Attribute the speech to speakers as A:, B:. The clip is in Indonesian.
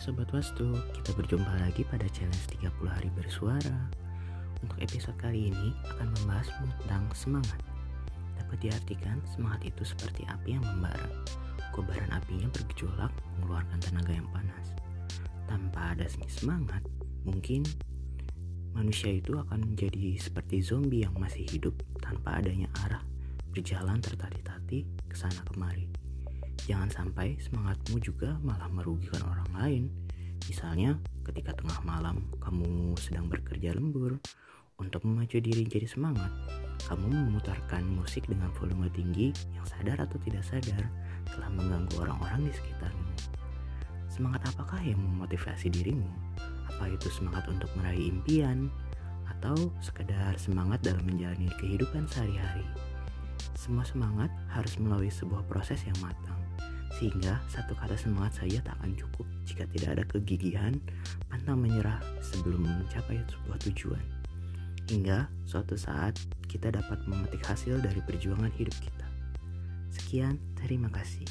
A: Sobat Wastu, kita berjumpa lagi pada challenge 30 hari bersuara. Untuk episode kali ini akan membahas tentang semangat. Dapat diartikan semangat itu seperti api yang membara. Kobaran apinya bergejolak mengeluarkan tenaga yang panas. Tanpa ada semangat, mungkin manusia itu akan menjadi seperti zombie yang masih hidup tanpa adanya arah, berjalan tertati-tati ke sana kemari. Jangan sampai semangatmu juga malah merugikan orang lain. Misalnya, ketika tengah malam kamu sedang bekerja lembur, untuk memacu diri jadi semangat, kamu memutarkan musik dengan volume tinggi yang sadar atau tidak sadar telah mengganggu orang-orang di sekitarmu. Semangat apakah yang memotivasi dirimu? Apa itu semangat untuk meraih impian? Atau sekedar semangat dalam menjalani kehidupan sehari-hari? Semua semangat harus melalui sebuah proses yang matang. Sehingga satu kata semangat saja tak akan cukup jika tidak ada kegigihan, pantang menyerah sebelum mencapai sebuah tujuan. Hingga suatu saat kita dapat memetik hasil dari perjuangan hidup kita. Sekian, terima kasih.